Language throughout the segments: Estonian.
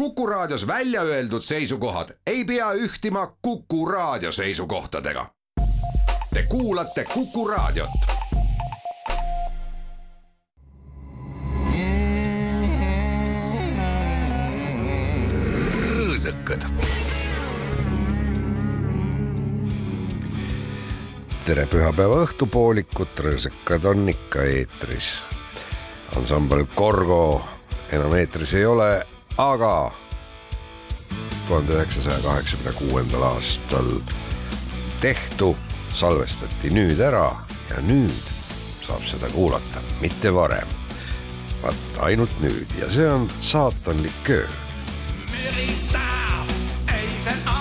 Kuku Raadios välja öeldud seisukohad ei pea ühtima Kuku Raadio seisukohtadega. Te kuulate Kuku Raadiot. rõõsakad. tere pühapäeva õhtupoolikut, rõõsakad on ikka eetris. ansambel Gorgo enam eetris ei ole, aga tuhande üheksasaja kaheksakümne kuuendal aastal tehtu salvestati nüüd ära ja nüüd saab seda kuulata, mitte varem. vaat ainult nüüd ja see on saatanlik öö müristab öisel aeg,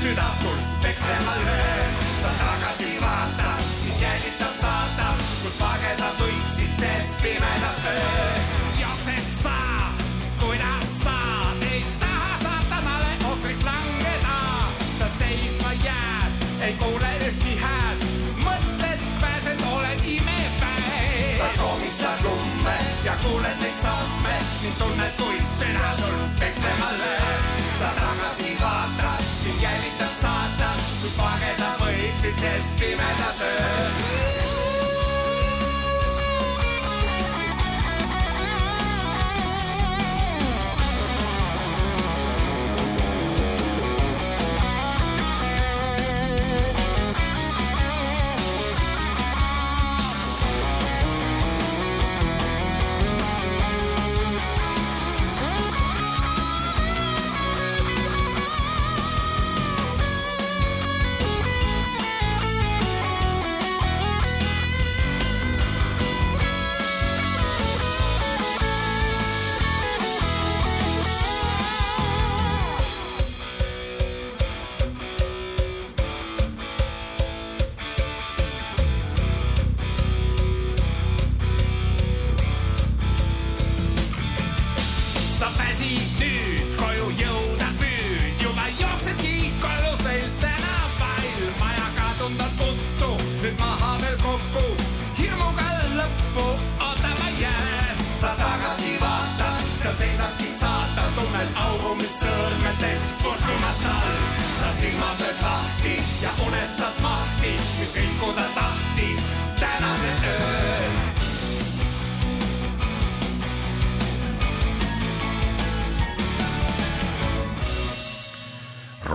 tunned, kus süda sul võiksid, sest pimedas öös.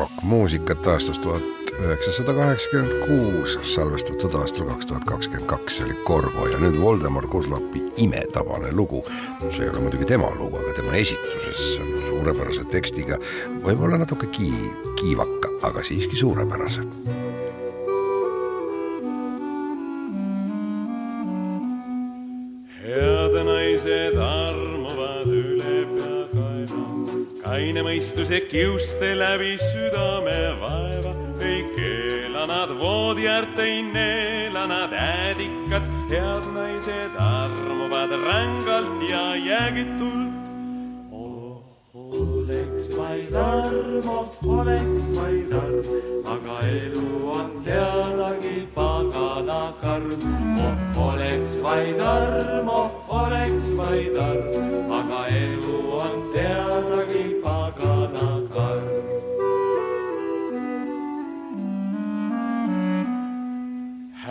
Rokkmuusikat aastast tuhat üheksasada kaheksakümmend kuus, salvestatud aastal kaks tuhat kakskümmend kaks, see oli Korgo ja nüüd Voldemar Kozlovi imetabane lugu. see ei ole muidugi tema lugu, aga tema esituses suurepärase tekstiga, võib-olla natuke kii-, kiivaka, aga siiski suurepärase. Kaine mõistuse kiuste läbi südame vaeva, ei keela nad voodi äärt, ei neela nad äädikat, head naised armuvad rängalt ja jäägitult. oleks vaid armu, oleks vaid arm, aga elu on teadagi pagana karm. oleks vaid armu, oleks vaid arm, aga elu on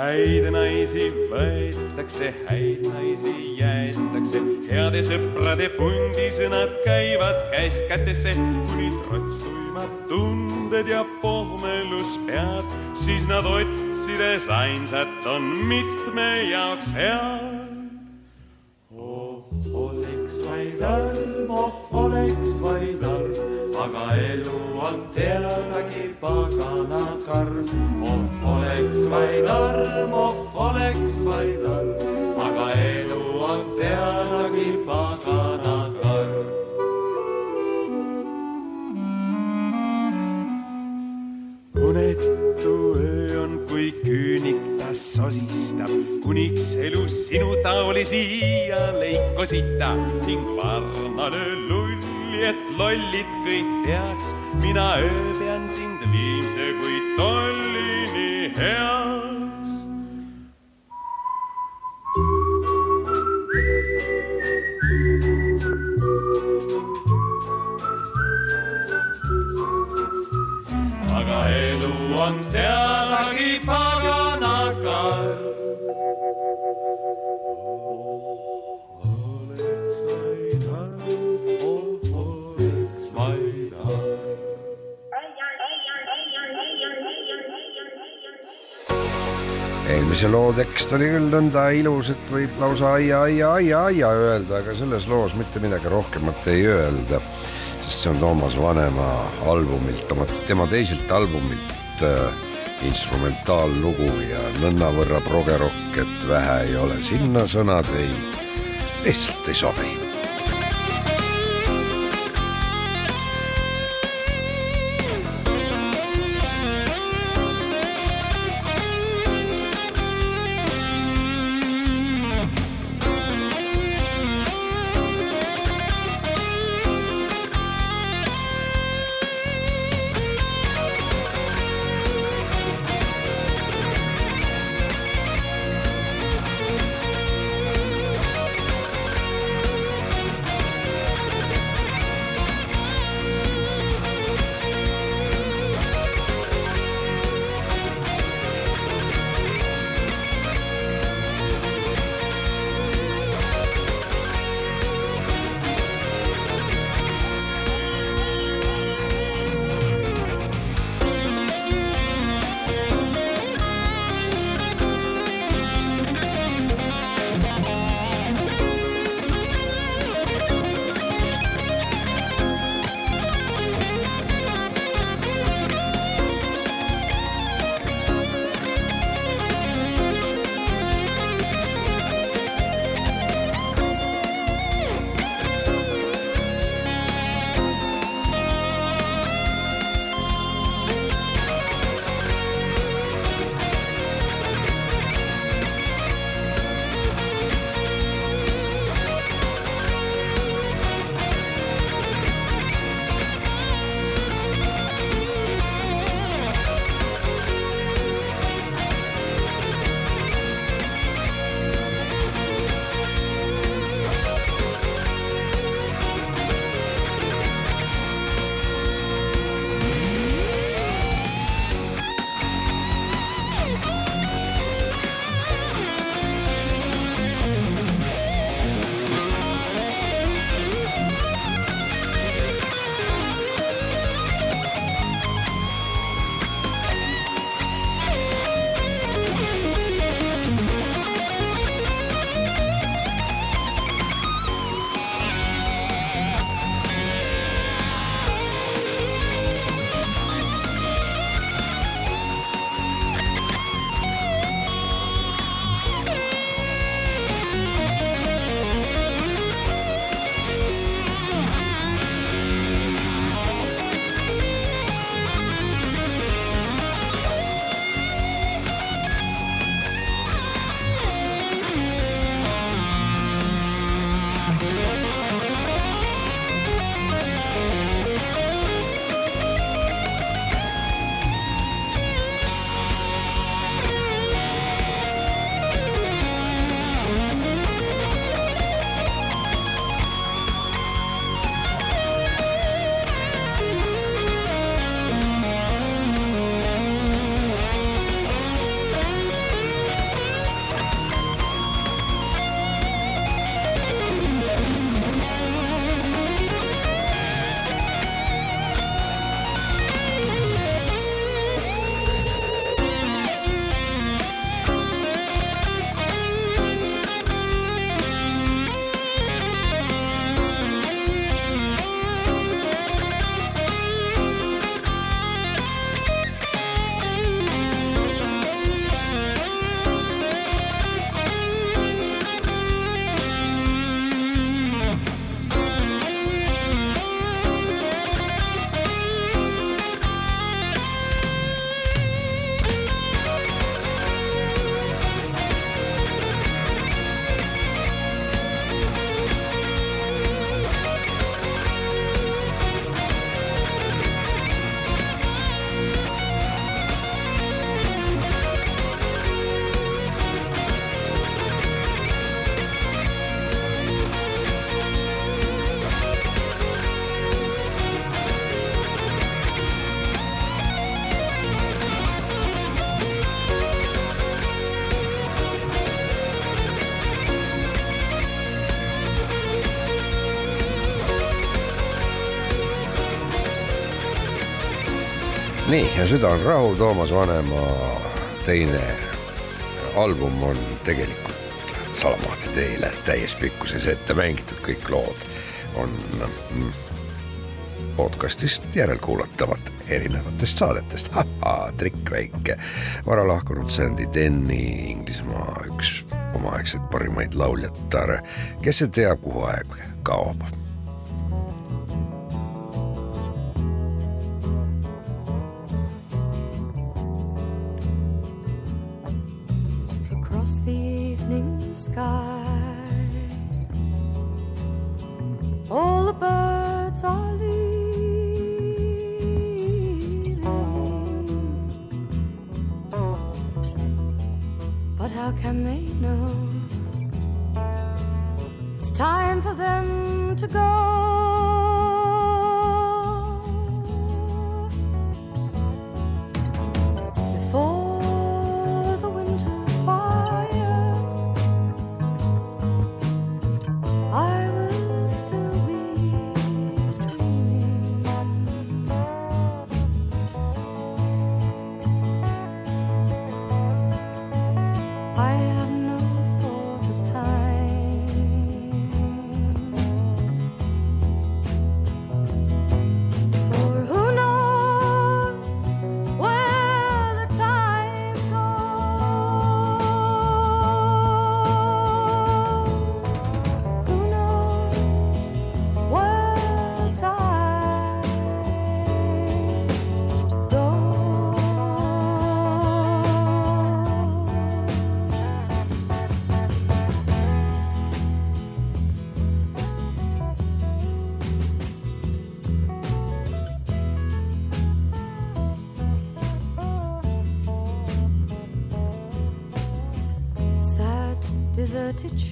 häid naisi võetakse, häid naisi jäetakse, heade sõprade pundis nad käivad käest kätesse, kuni trots tuimab tunded ja pohmelus pead, siis nad otsides ainsat on mitme jaoks head. oleks vaid arm, oh oleks vaid arm, aga elu on teadagi pagana karm. oh oleks vaid arm, oh oleks vaid arm, aga elu on teadagi pagana karm. unetu öö on kui küünik ta sosistab, kuniks elu sinu taolisi iial ei kosita ning varna löö lulli, et lollid kõik teaks, mina ööbian sind viimse kui tollini heaks. Eelmise loo tekst oli küll nõnda ilus, et võib lausa aia, aia, aia, aia öelda, aga selles loos mitte midagi rohkemat ei öelda. sest see on Toomas Vanema albumilt, oma, tema teiselt albumilt äh, instrumentaallugu ja nõnnavõrra progerokk, et vähe ei ole, sinna sõnad ei, lihtsalt ei sobi nii ja Süda on rahul, Toomas Vanema teine album on tegelikult salamaahti teile täies pikkuses ette mängitud, kõik lood on mm, podcastist järelkuulatavad erinevatest saadetest. trikk väike, varalahkunud Sandy Denny, Inglismaa üks omaaegseid parimaid lauljatare, kes see teab, kuhu aeg kaob?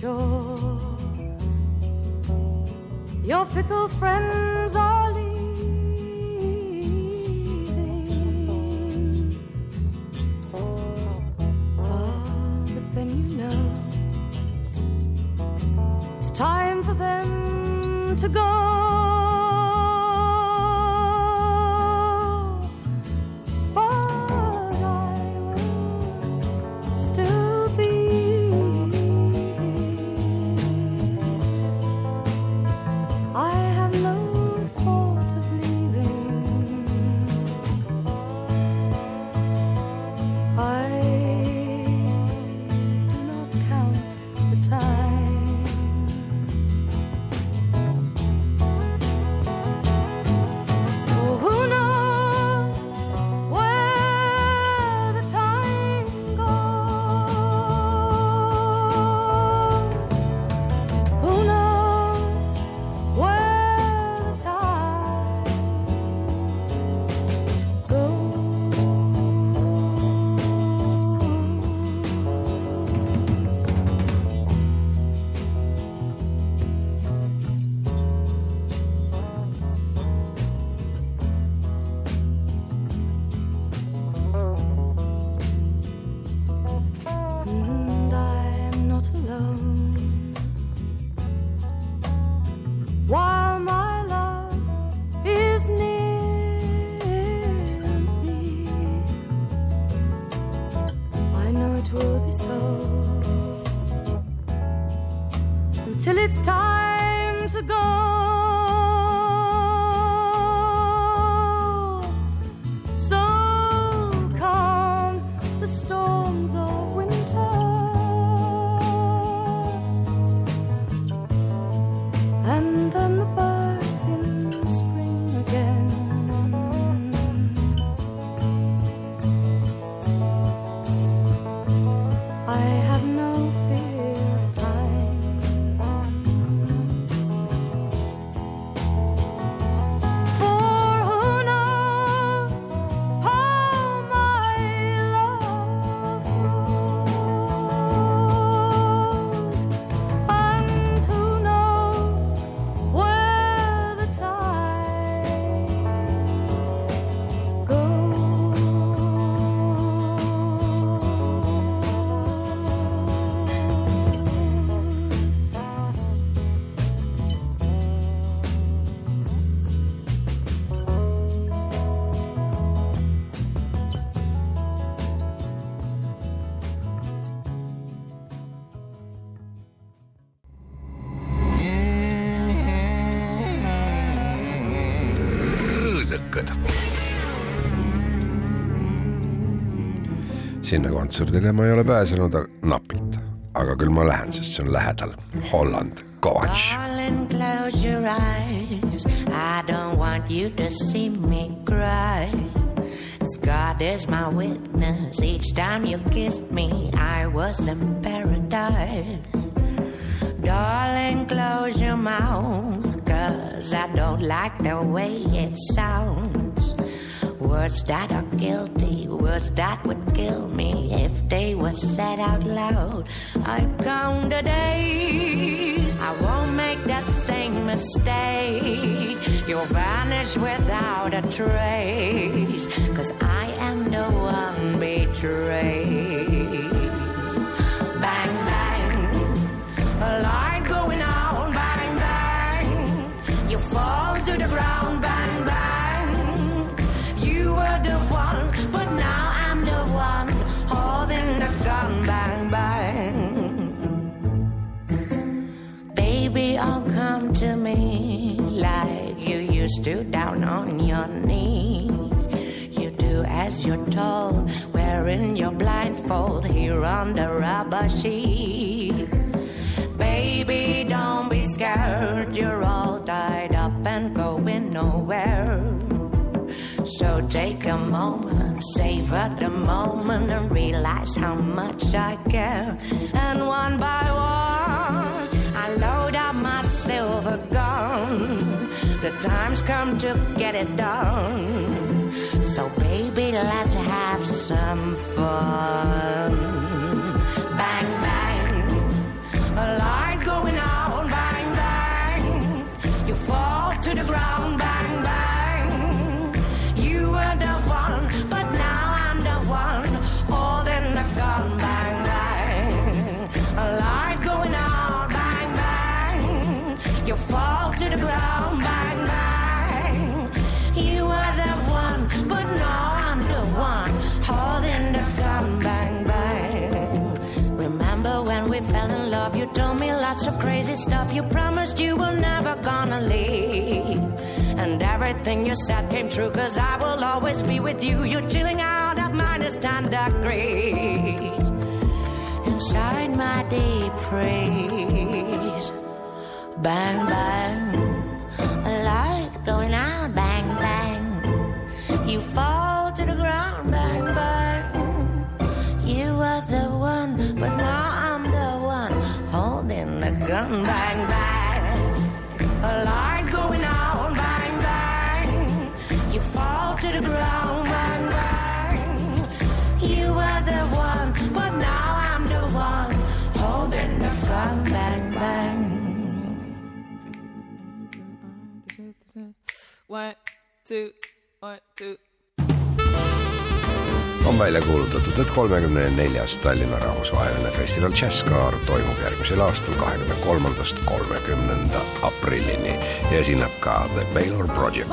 shore. Sinna kontserdile ma ei ole pääsenud aga napilt, aga küll ma lähen, sest see on lähedal. Holland, Kovač. Darling, close your eyes. I don't want you to see me cry. As God is my witness, each time you kissed me, I was in paradise. Darling, close your mouth, cause I don't like the way it sounds. Words that are guilty, words that would kill me if they were said out loud. I count the days, I won't make the same mistake. You'll vanish without a trace, cause I am the one betrayed. You down on your knees. You do as you're told, wearing your blindfold here on the rubber sheet. Baby, don't be scared, you're all tied up and going nowhere. So take a moment, savor the moment, and realize how much I care. And one by one, I load up my silver gun. The time's come to get it done. So, baby, let's have some fun. We fell in love? You told me lots of crazy stuff. You promised you were never gonna leave. And everything you said came true, cause I will always be with you. You're chilling out at minus 10 degrees. Inside my deep freeze. Bang, bang. A light going out, bang, bang. You fall bang, bang. A light going on, bang, bang. You fall to the ground, bang, bang. You were the one, but now I'm the one holding the gun, bang, bang. One, two, one, two. on välja kuulutatud, et kolmekümne neljas Tallinna rahvusvaheline festival Jazzkaar toimub järgmisel aastal, kahekümne kolmandast kolmekümnenda aprillini. Ja esineb ka The Baylor Project.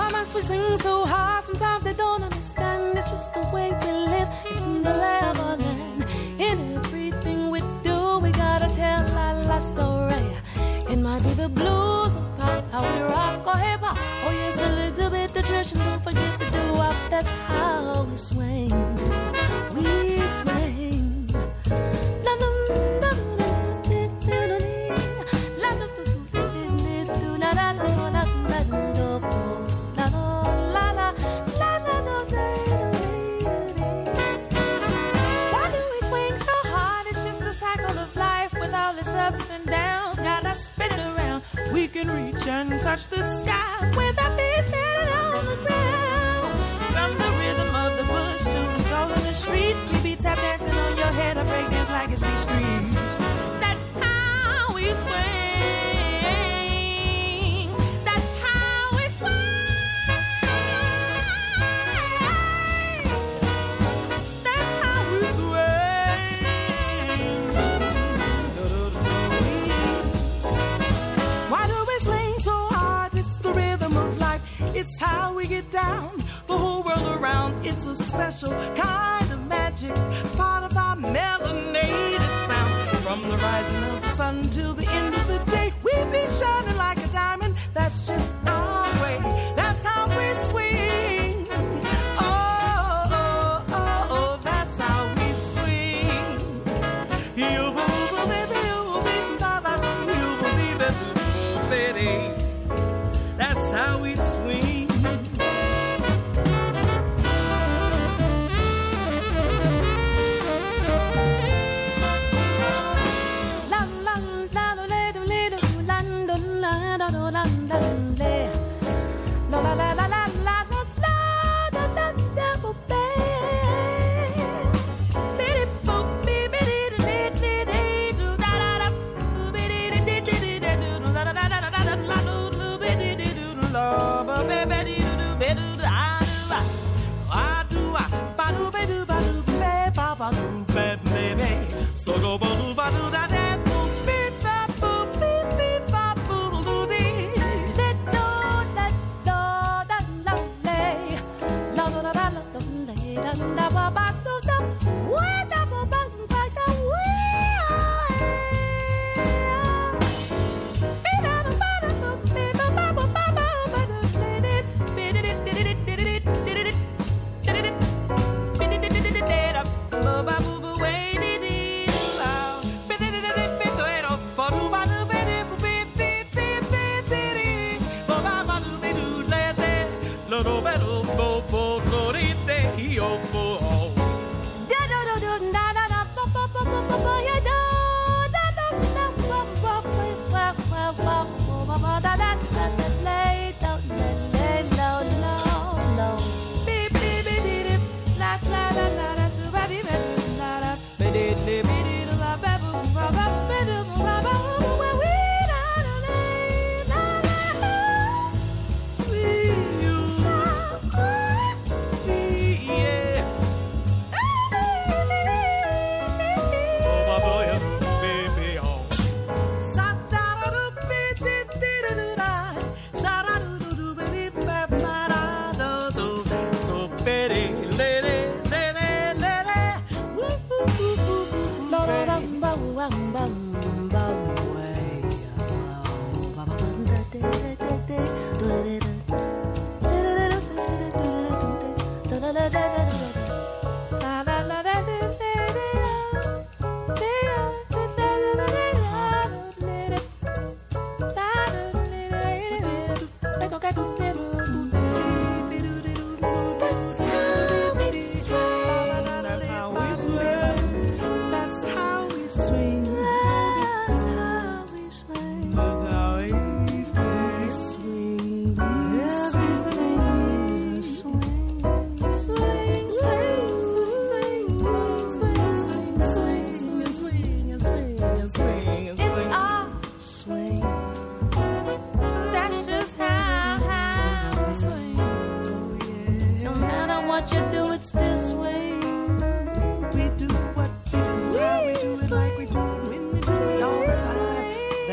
It might be the blues, or pop, how we rock or hip hop, or yes, church and don't forget the doo wop. That's how we swing. We swing.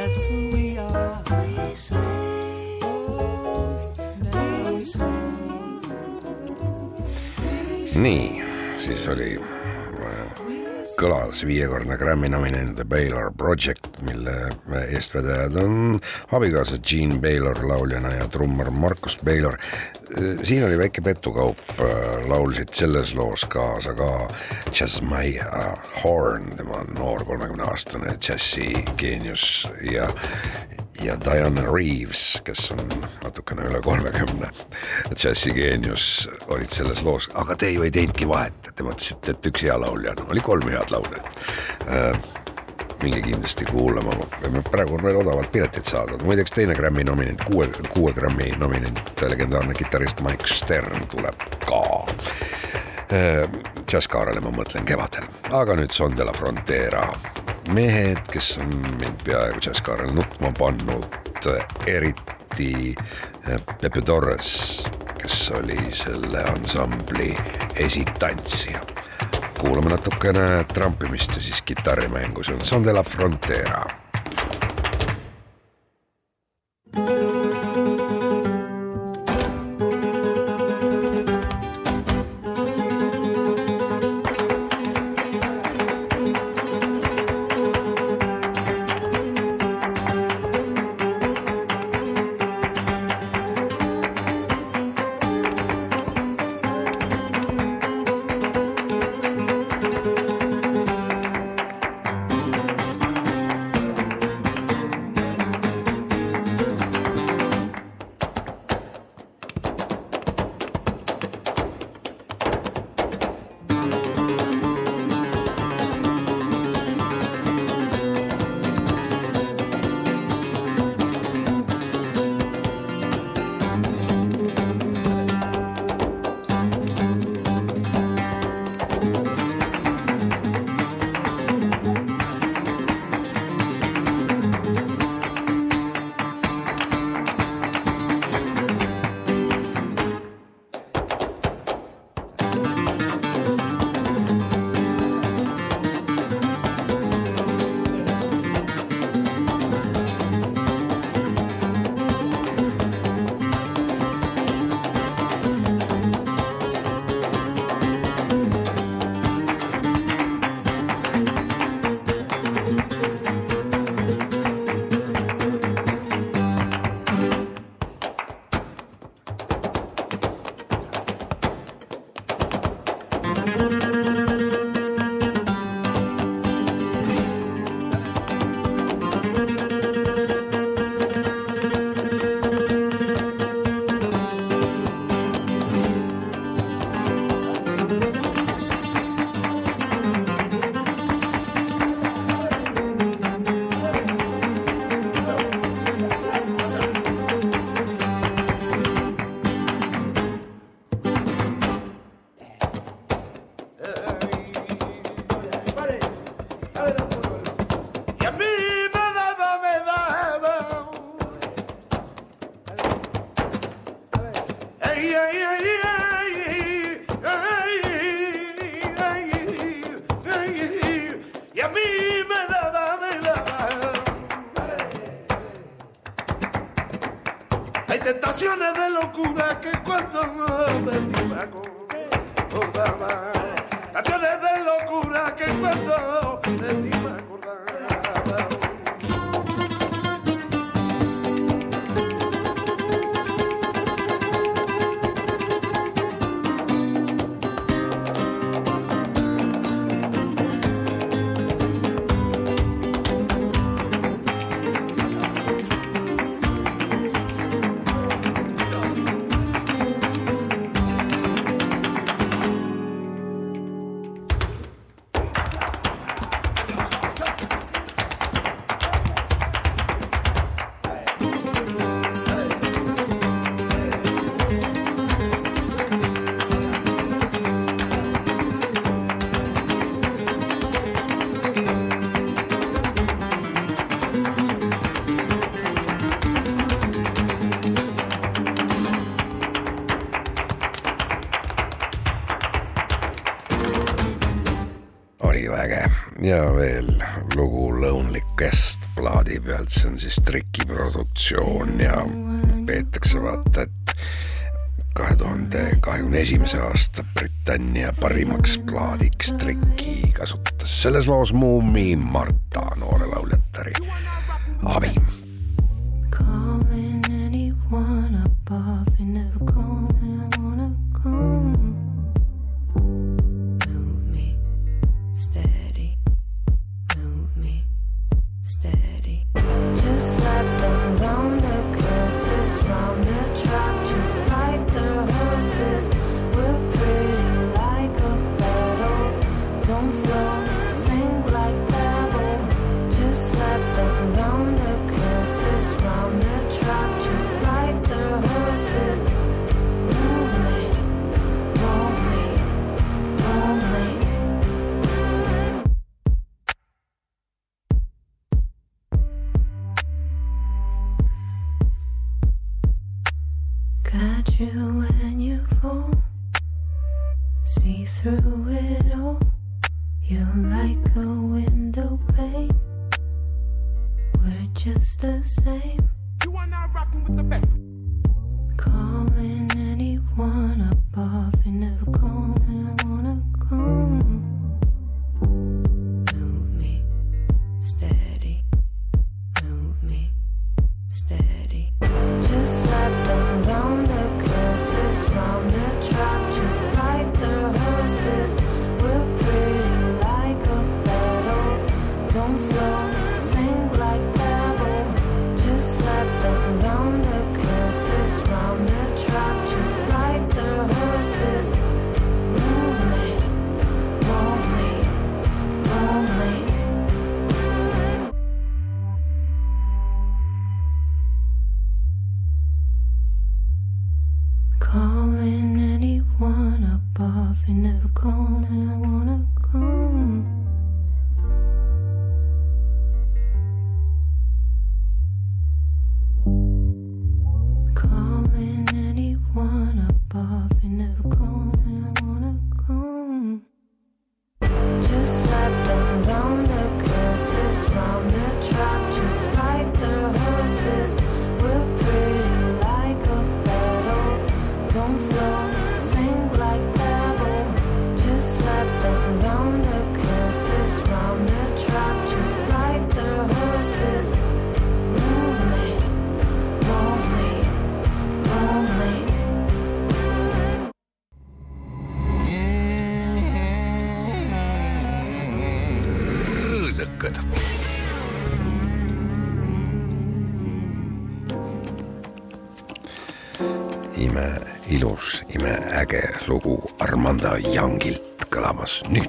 That's who we are. We swing. We swing. nii, siis oli, kõlas viiekordne Grammy nominent The Baylor Project, mille eestvedajad on abikaasa Gene Baylor lauljana ja trummar Markus Baylor. Siin oli väike petukaup, laulsid selles loos kaasa ka Jasmine Horn, tema on noor kolmekümneaastane džässigeenius ja ja Diana Reeves, kes on natukene üle kolmekümne džässigeenius, olid selles loos, aga te ju ei teinudki vahet, te mõtlesite, et üks hea laulja on, oli kolm head lauljat äh,. Minge kindlasti kuulama, praegu on veel odavalt piletid saadud, muideks teine Grammy nominent, kuue, kuue Grammy nominent, legendaarne kitarrist Mike Stern tuleb ka. Džässkaarele ma mõtlen kevadel, aga nüüd Son de la Frontera. Mehed, kes on mind peaaegu džässkaarel nutma pannud, eriti eh, Pepe Torres, kes oli selle ansambli esitantsija. Kuulame natukene trampimist ja siis kitarrimängu, see on Son de la Frontera ja veel lugu Lonely Guest plaadi pealt, see on siis Triki produktsioon ja peetakse vaata, et kahe tuhande kahekümne esimese aasta Britannia parimaks plaadiks Triki kasutas. Selles loos muumi Mart you when you fall. See through it all. You're like a window pane. We're just the same. Calling anyone a. tangilt kõlamas nüüd.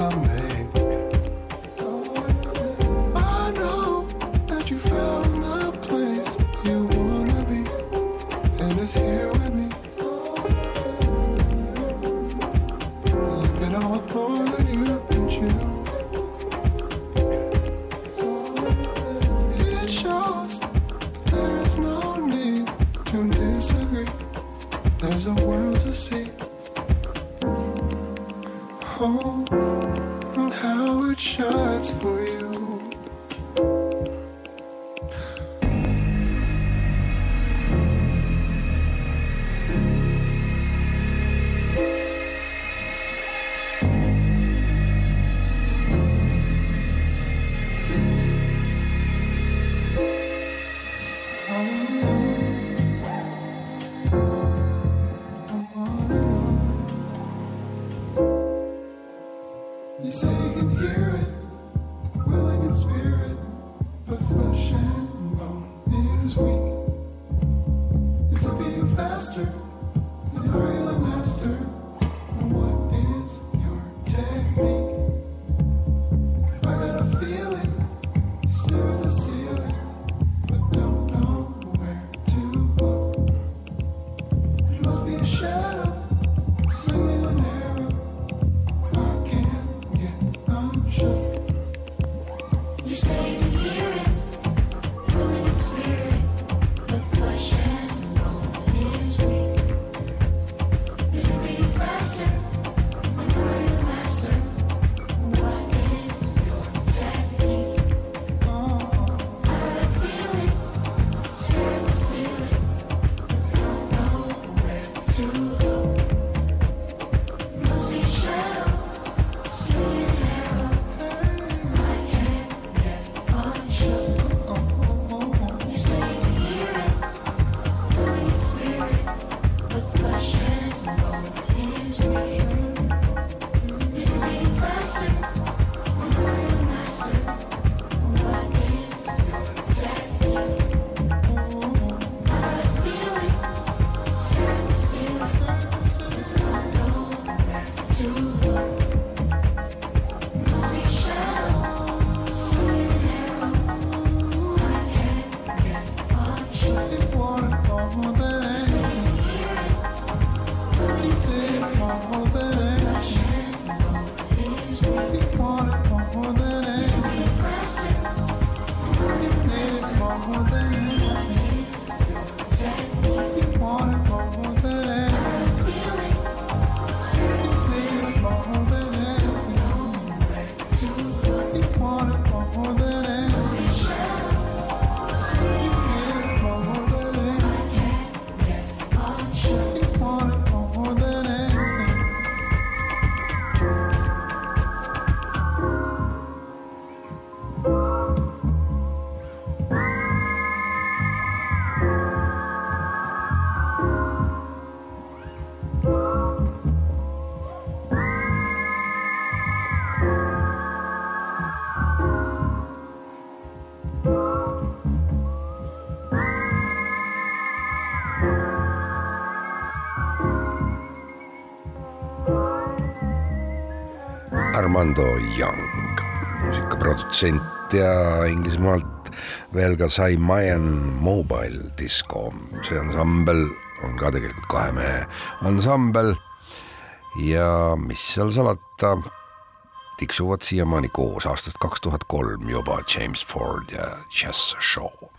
amém. Armando Young, muusikaprodutsent ja Inglismaalt veel ka sai Mayan Mobile Disco, see ansambel on ka tegelikult kahe mehe ansambel. Ja mis seal salata, tiksuvad siiamaani koos aastast kaks tuhat kolm juba James Ford ja Jazz Show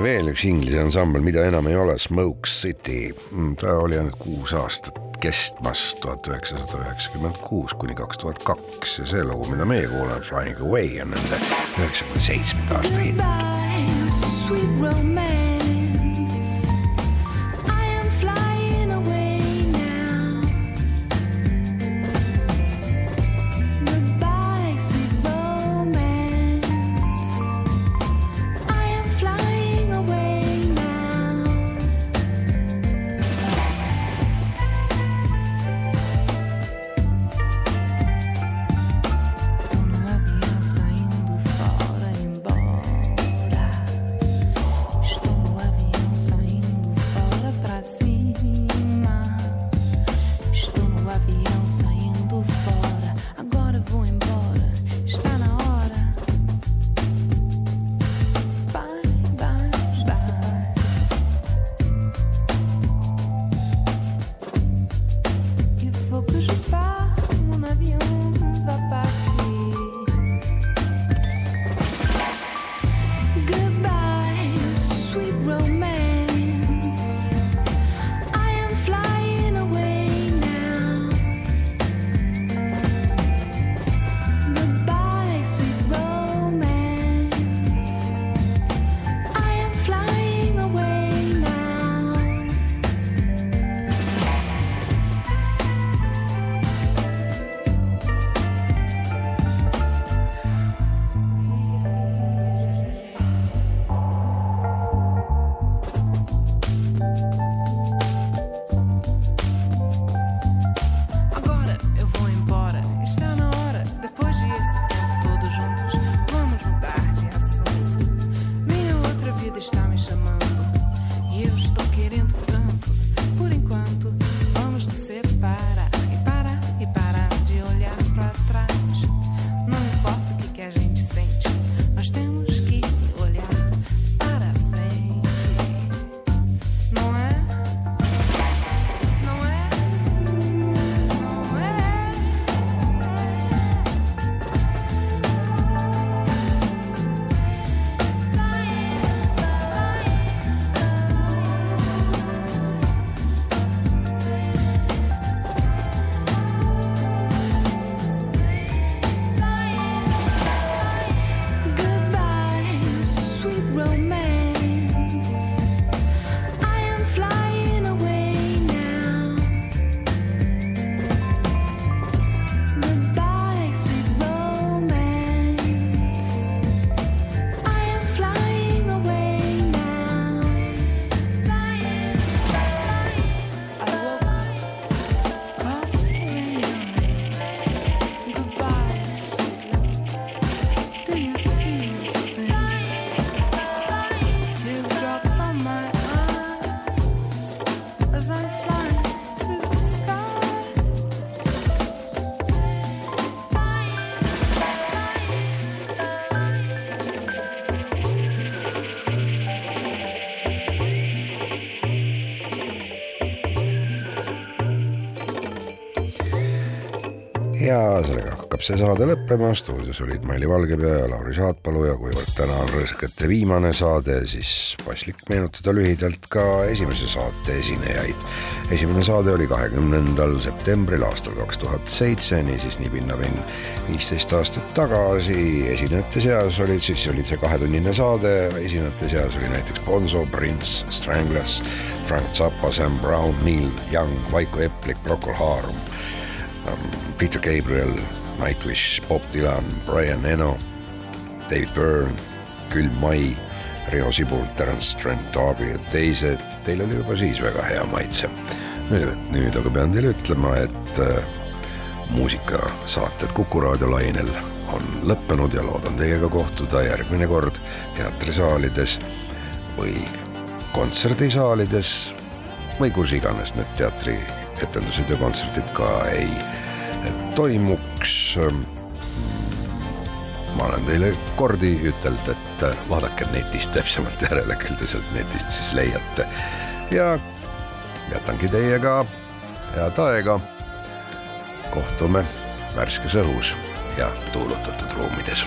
ja veel üks Inglise ansambel, mida enam ei ole, Smoke City. ta oli ainult kuus aastat kestmas, tuhat üheksasada üheksakümmend kuus kuni kaks tuhat kaks ja see lugu, mida meie kuulame, Flying Away on nende üheksakümne seitsmenda aasta hitt. Hakkab see saade lõppema, stuudios olid Maili Valgepea ja Lauri Saatpalu ja kuivõrd täna on Rõõskate viimane saade, siis paslik meenutada lühidalt ka esimese saate esinejaid. esimene saade oli kahekümnendal septembril aastal kaks tuhat seitse, niisiis nii pinnapinn viisteist aastat tagasi. esinejate seas olid siis, oli see kahetunnine saade, esinejate seas oli näiteks Bonzo, Prince, Stranglers, Frank Zappa, Sam Brown, Neil Young, Vaiko Eplik, Procol Harum um, Peter Gabriel, Nightwish, Bob Dylan, Brian Eno, David Byrne, Külm Mai, Riho Sibul, Terence Trent D'Arby ja teised. Teil oli juba siis väga hea maitse. nüüd, nüüd aga pean teile ütlema, et äh, muusikasaated Kuku raadio lainel on lõppenud ja loodan teiega kohtuda järgmine kord teatrisaalides või kontserdisaalides või kus iganes need teatrietendused ja kontserdid ka ei toimuks. ma olen teile kordi ütelnud, et vaadake netist täpsemalt järele, küll te sealt netist siis leiate. ja jätangi teiega head aega. kohtume värskes õhus ja tuulutatud ruumides